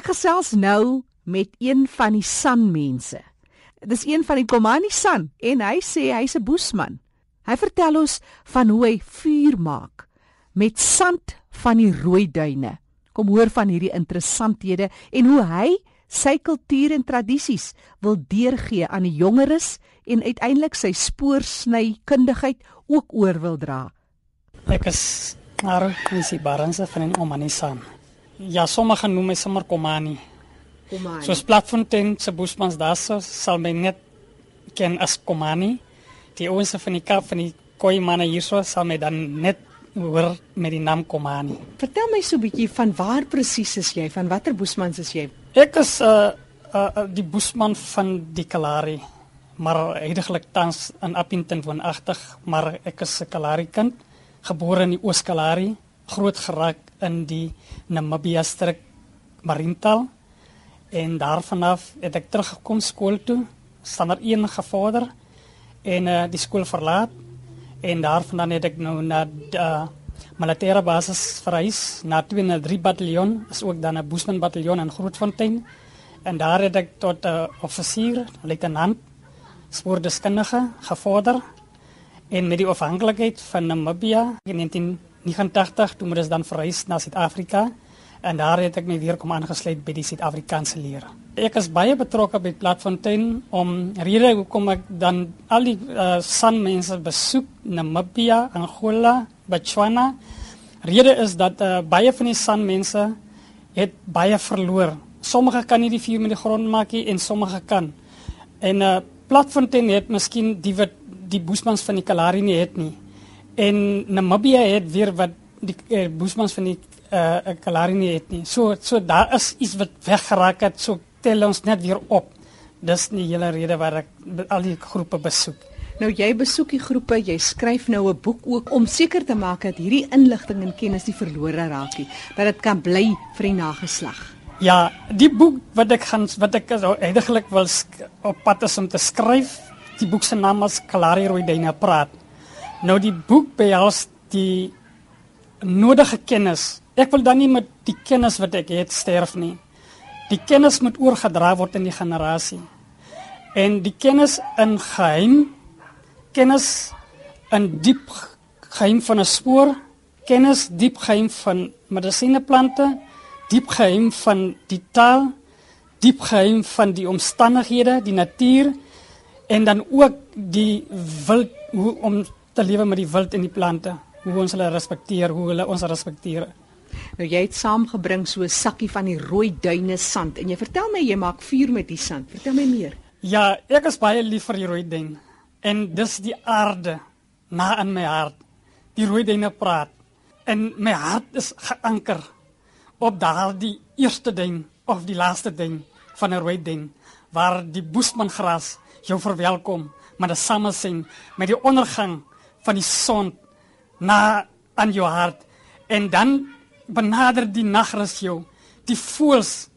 Ek gesels nou met een van die sanmense. Dis een van die Komani San en hy sê hy's 'n boesman. Hy vertel ons van hoe hy vuur maak met sand van die rooi duine. Kom hoor van hierdie interessanthede en hoe hy sy kultuur en tradisies wil deurgee aan die jongeres en uiteindelik sy spoorsny kundigheid ook oor wil dra. Ek is maar mens baranse van 'n Omani San. Ja, sommige noem my sommer Komani. Komani. Soos Platfontein se boesmans daar so sal my net ken as Komani. Die ouens van die Kaap van die Khoi manne hierso sal my dan net hoor met die naam Komani. Vertel my so 'n bietjie van waar presies is jy? Van watter boesmans is jy? Ek is uh, uh, uh die boesman van die Kalahari. Maar heidaglik tans in Appington woonagtig, maar ek is 'n Kalahari kind, gebore in die Oos-Kalahari, groot geraak in die Namibia streek Marintal en daarvan af het ek teruggekom skool toe, standaard 1 gevorder en uh, die skool verlaat. En daarvan het ek nou na uh, militêre basis verhuis na 203 bataljon, is ook dan 'n Boesman bataljon in Grootfontein. En daar het ek tot 'n uh, offisier, luitenant, spoordeskundige gevorder en met die afhanklikheid van Namibia in 1989 toe moet ons dan verhuis na Suid-Afrika en daar het ek my weer kom aangesluit by die Suid-Afrikaanse leer. Ek is baie betrokke by Platfontein om rede hoekom ek dan al die uh, sanmense besoek Namibia, Angola, Botswana. Rede is dat uh, baie van die sanmense het baie verloor. Sommige kan nie die vuur met die grond maak nie en sommige kan. En uh, Platfontein het miskien die wat die boesmans van die Kalahari nie het nie. En Namibia het weer wat die uh, boesmans van die uh, Kalahari nie het nie. So so daar is iets wat weggeraak het. So tel ons net weer op. Dis die hele rede waar ek al die groepe besoek. Nou jy besoek die groepe, jy skryf nou 'n boek ook om seker te maak dat hierdie inligting en kennis nie verlore raak nie, dat dit kan bly vir die nageslag. Ja, die boek wat ek gaan wat ek eintlik wil op pad is om te skryf, die boek se naam is Kalahari Roidyne praat. Nou die boek behels die nodige kennis. Ek wil dan nie met die kennis wat ek het sterf nie. Die kennis moet oorgedra word in die generasie. En die kennis in geheim, kennis in diep geheim van 'n spoor, kennis diep geheim van medisineplante, diep geheim van die taal, diep geheim van die omstandighede, die natuur en dan ook die wild hoe om te lewe met die wild en die plante, hoe ons hulle respekteer, hoe hulle ons respekteer. Nou jy het saamgebring so 'n sakkie van die rooi duine sand en jy vertel my jy maak vuur met die sand. Vertel my meer. Ja, ek is baie lief vir die rooi duin en dis die aarde na in my hart. Die rooi duine praat en my hart is geanker op daardie eerste duin of die laaste duin van 'n rooi duin waar die boesman gras jou verwelkom met 'n samesing met die ondergang van die son na aan jou hart en dan benader die nagrus jou. Die voels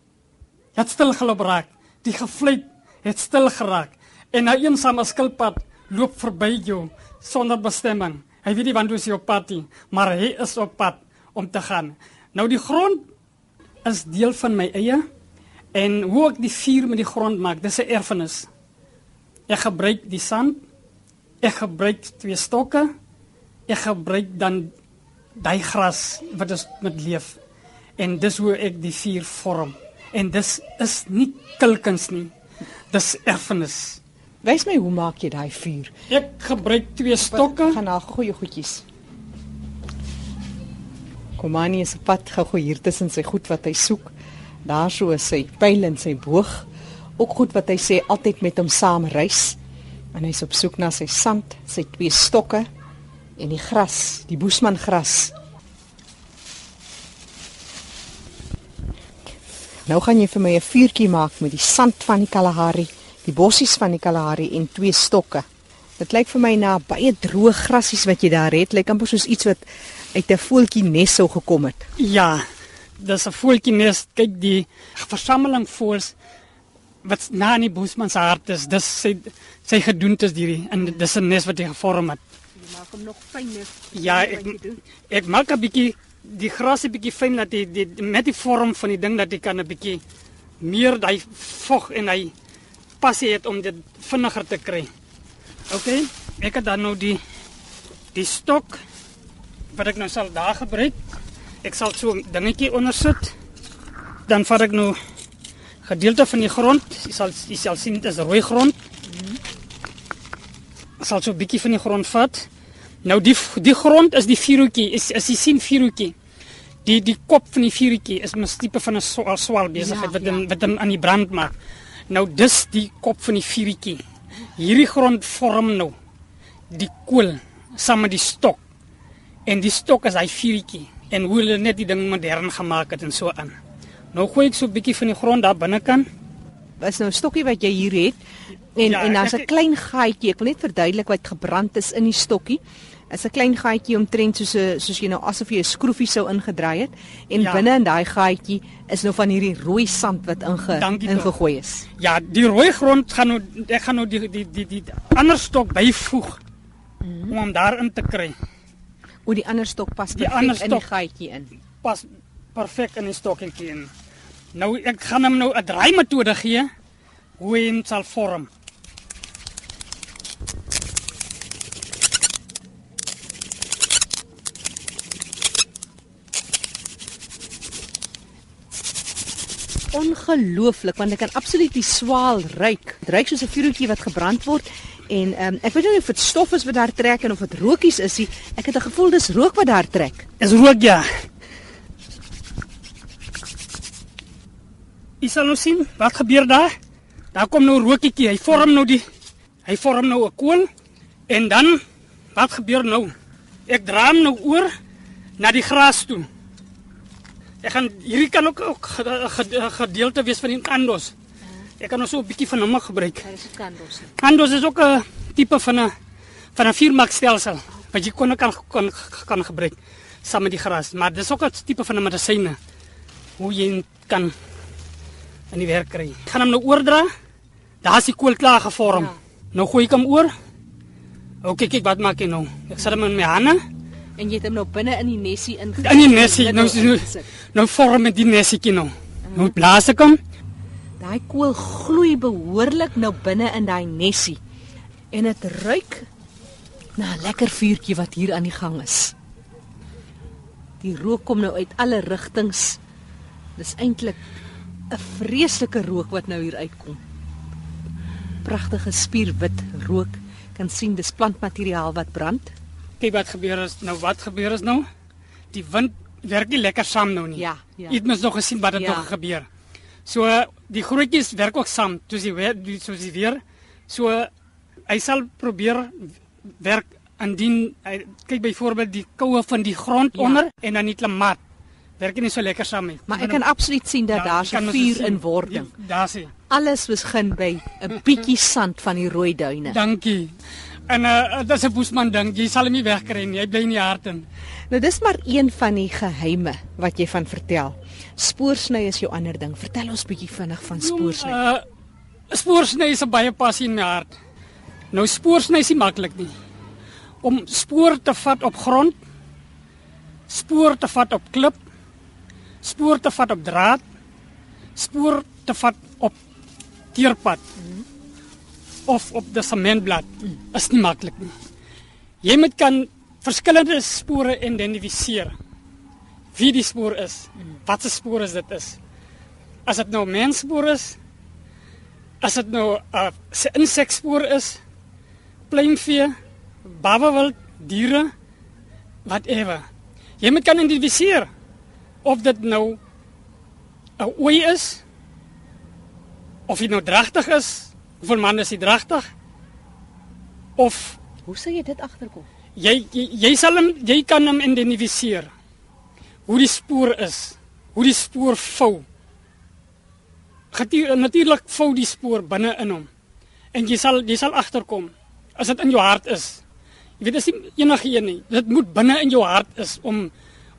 het stil geloop raak die gevlei het stil geraak en 'n eensame skilpad loop verby jou sonder bestemming. Hy weet nie wanneer hy op pad is maar hy is op pad om te gaan. Nou die grond is deel van my eie en hoe ek die vuur met die grond maak dis 'n erfenis. Ek gebruik die sand ek gebruik twee stokke. Ek gebruik dan daai gras wat ons met leef. En dis hoe ek die vuur vorm. En dis is nie kulkuns nie. Dis erfenis. Wys my hoe maak jy daai vuur? Ek gebruik twee stokke. Gaan na goeie goedjies. Komani is op pad gou hier tussen sy goed wat hy soek. Daar so is sy pyl en sy boog. Ook goed wat hy sê altyd met hom saam reis en hy's op soek na sy sand sy twee stokke en die gras, die boesman gras. Nou gaan jy vir my 'n vuurtjie maak met die sand van die Kalahari, die bossies van die Kalahari en twee stokke. Dit lyk vir my na baie droë grasies wat jy daar het, lyk amper soos iets wat uit 'n voeltjie nes sou gekom het. Ja, dis 'n voeltjie nes. Kyk die versameling voels wat na in die boesman se hart is. Dis sy sy gedoente is hierdie en dis 'n nes wat hy gevorm het maak hom nog fyner. Ja, ek ek maak 'n bietjie die gras 'n bietjie fyn dat die, die met die vorm van die ding dat jy kan 'n bietjie meer daai vog en hy passie het om dit vinniger te kry. OK, ek het dan nou die die stok wat ek nou sal daar gebruik. Ek sal so 'n dingetjie onder sit. Dan vat ek nou gedeelte van die grond. Jy sal jy sal sien dit is rooi grond. Ek sal so 'n bietjie van die grond vat. Nou die die grond is die vuurtjie. Is as jy sien vuurtjie. Die die kop van die vuurtjie is 'n tipe van 'n swaal besigheid ja, wat hom ja. wat hom aan die brand maak. Nou dis die kop van die vuurtjie. Hierdie grond vorm nou die kool saam met die stok. En die stok is hy vuurtjie en hoe hulle net die ding modern gemaak het en so aan. Nou gooi ek so 'n bietjie van die grond daar binnekant. Is nou 'n stokkie wat jy hier het. En ja, en daar's 'n klein gaatjie. Ek wil net verduidelik wat gebrand is in die stokkie is 'n klein gaatjie omtrent soos 'n soos jy nou asof jy 'n skroefie sou ingedraai het en ja. binne in daai gaatjie is nou van hierdie rooi sand wat inge ingegooi is. Ja, die rooi grond gaan nou ek gaan nou die die die die ander stok byvoeg mm -hmm. om hom daarin te kry. O, die ander stok pas perfek in die gaatjie in. Pas perfek in die stokkie in. Nou ek gaan hom nou 'n draai metode gee hoe hy sal vorm. ongelooflik want ek kan absoluut die swaal ruik. Dit ruik soos 'n vuurtjie wat gebrand word en um, ek weet nie of dit stof is wat daar trek en of dit rookies is nie. Ek het 'n gevoel dis rook wat daar trek. Is rook ja. Jy sal nou sien wat gebeur daar. Daar kom nou rookietjie. Hy vorm nou die hy vorm nou 'n kool en dan wat gebeur nou? Ek draai hom nou oor na die gras toe. Ek gaan hierdie kan ook 'n gedeelte wees van die kandos. Ek kan also 'n bietjie van hom gebruik. Dit is kandos. Kandos is ook 'n tipe van 'n van 'n viermak stelsel wat jy kon kan kan kan gebruik saam met die gras, maar dis ook 'n tipe van 'n medisyne hoe jy kan in die werk kry. Ek gaan hom nou oordra. Daar's die kool klaar gevorm. Ja. Nou gooi ek hom oor. OK, kyk wat maak ek nou. Ek sit hom in my hande en jy het hom nou binne in die nesie in in die nesie nou nou, nou vorm met die nesietjie nou nou blaas ek hom daai kool gloei behoorlik nou binne in daai nesie en dit ruik na 'n lekker vuurtjie wat hier aan die gang is die rook kom nou uit alle rigtings dis eintlik 'n vreeslike rook wat nou hier uitkom. Pragtige spierwit rook. Kan sien dis plantmateriaal wat brand. Kyk wat gebeur is nou wat gebeur is nou? Die wind werk nie lekker saam nou nie. Ja ja. Jy het mens nog gesien wat het ja. nog gebeur. So die grootjies werk ook saam soos die weer soos die weer. So hy sal probeer werk indien hy kyk byvoorbeeld die koue van die grond ja. onder en dan die klimaat werk nie so lekker saam nie maar ek kan absoluut sien dat ja, daar so vuur in wording ja, daar sien alles begin by 'n bietjie sand van die rooi duine dankie En uh dit is 'n boesman ding. Jy sal hom nie wegkry nie. Hy bly in die hart in. Nou dis maar een van die geheime wat jy van vertel. Spoorsny is jou ander ding. Vertel ons bietjie vinnig van spoorsny. Uh spoorsny is 'n baie passie in my hart. Nou spoorsny is nie maklik nie. Om spoor te vat op grond, spoor te vat op klip, spoor te vat op draad, spoor te vat op teerpad. Mm of op die sementblad is nie maklik nie. Jy moet kan verskillende spore identifiseer. Wie die spoor is, wat se spoor is dit is. As dit nou mensspoor is, as dit nou 'n uh, insekspoor is, pluimvee, babawild, diere, whatever. Jy moet kan identifiseer of dit nou 'n ooi is of dit nou dragtig is Hoeveel man is hy dragtig? Of hoe sê jy dit agterkom? Jy, jy jy sal hom jy kan hom identifiseer. Hoe die spoor is, hoe die spoor vou. Getier natuurlik vou die spoor binne in hom. En jy sal jy sal agterkom as dit in jou hart is. Jy weet as nie enige een nie. Dit moet binne in jou hart is om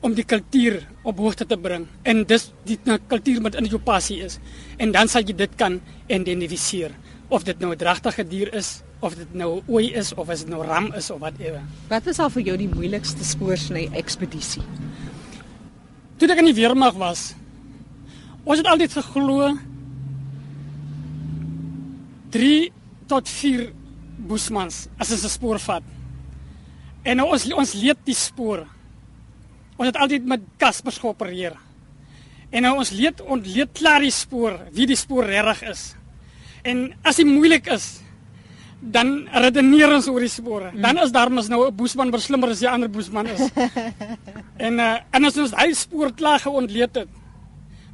om die kultuur op hoogte te bring en dis die kultuur wat in jou passie is. En dan sal jy dit kan identifiseer of dit nou 'n dragtige dier is of dit nou ooi is of as dit nou ram is of wat ewe. Wat was al vir jou die moeilikste spoorsny ekspedisie? Toe ek in die weermag was, ons het altyd geglo 3 tot 4 boesmans as 'n spoor vat. En nou ons ons leed die spoor. Ons het altyd met Kaspers geopereer. En nou ons leed ontleed klaar die spoor, wie die spoor reg is. En as dit moeilik is, dan redeneer ons oor die spore. Mm. Dan is daar mos nou 'n boesman wat slimmer as die ander boesman is. en uh, en as ons hy spoor klaar geontleed het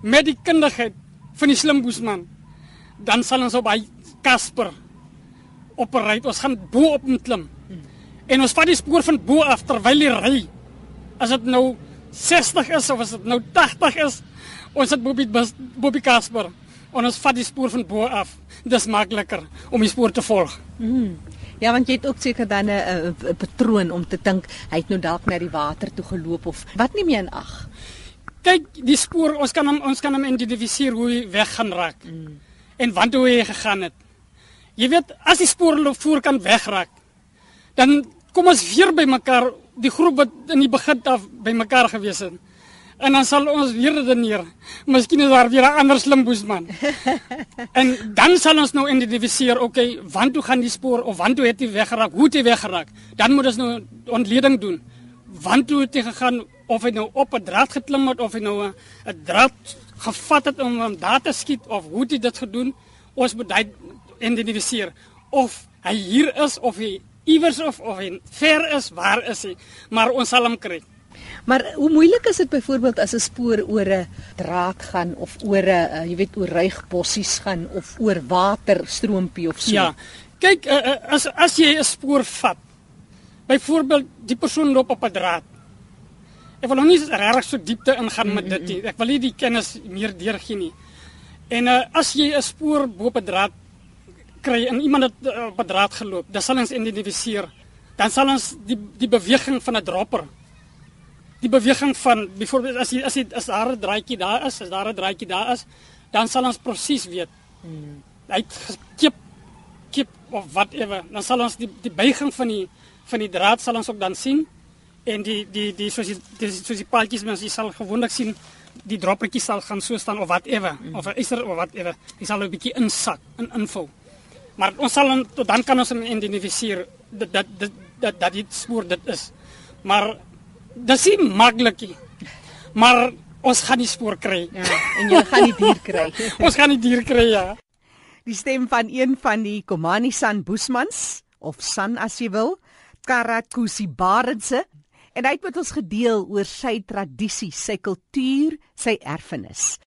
met die kundigheid van die slim boesman, dan sal ons op hy Casper opereer. Ons gaan bo op hom klim. Mm. En ons vat die spoor van bo af terwyl hy ry. As dit nou 60 is of as dit nou 80 is, ons het Bobby Bobby Casper en ons vat die spoor van bo af. Dis makliker om die spoor te volg. Mm. Ja, want jy het ook seker dan 'n patroon om te dink hy het nou dalk na die water toe geloop of wat nie meer in ag. Kyk, die spoor, ons kan hom ons kan hom identifiseer hoe hy weg gaan raak. Mm. En want hoe hy gegaan het. Jy weet, as die spoor loop voor kan wegraak, dan kom ons weer by mekaar, die groep wat in die begin af by mekaar gewees het en dan sal ons weer redeneer. Miskien is daar weer 'n ander slim boesman. en dan sal ons nou identifiseer, okay, want toe gaan die spoor of want toe het hy weggeraak, hoe het hy weggeraak? Dan moet ons nou ontleding doen. Want toe het hy gegaan of hy nou op 'n draad geklim het of hy nou 'n draad gevat het om hom daar te skiet of hoe het hy dit gedoen? Ons moet dit identifiseer of hy hier is of hy iewers of of hy ver is, waar is hy? Maar ons sal hom kry. Maar hoe moeilik is dit byvoorbeeld as 'n spoor oor 'n draad gaan of oor 'n uh, jy weet oor reigbossies gaan of oor waterstroompie of so? Ja. Kyk, uh, as as jy 'n spoor vat. Byvoorbeeld die persoon loop op 'n draad. Ek wil nog nie regtig so diepte ingaan met dit nie. Ek wil nie die kennis meer deurgee nie. En uh, as jy 'n spoor bo op 'n draad kry en iemand het uh, op 'n draad geloop, dan sal ons identifiseer. Dan sal ons die die beweging van 'n dropper die beweging van byvoorbeeld as jy as jy as daar 'n draaitjie daar is, as daar 'n draaitjie daar is, dan sal ons presies weet. Hmm. Hy kip kip of whatever. Dan sal ons die die buiging van die van die draad sal ons ook dan sien en die die die soos die, die soos die paaltjies mens jy sal gewoonlik sien die droppertjies sal gaan so staan of whatever hmm. of is er of whatever. Jy sal 'n bietjie insak in invul. Maar ons sal dan dan kan ons identifiseer dat dat dat dat, dat dit spoor dit is. Maar dis nie maklik nie. Maar ons gaan die spoor kry. Ja, en jy gaan die dier kry. ons gaan die dier kry ja. Die stem van een van die Komani San Boesmans of San as jy wil, Karakusi Barendse en hy het met ons gedeel oor sy tradisie, sy kultuur, sy erfenis.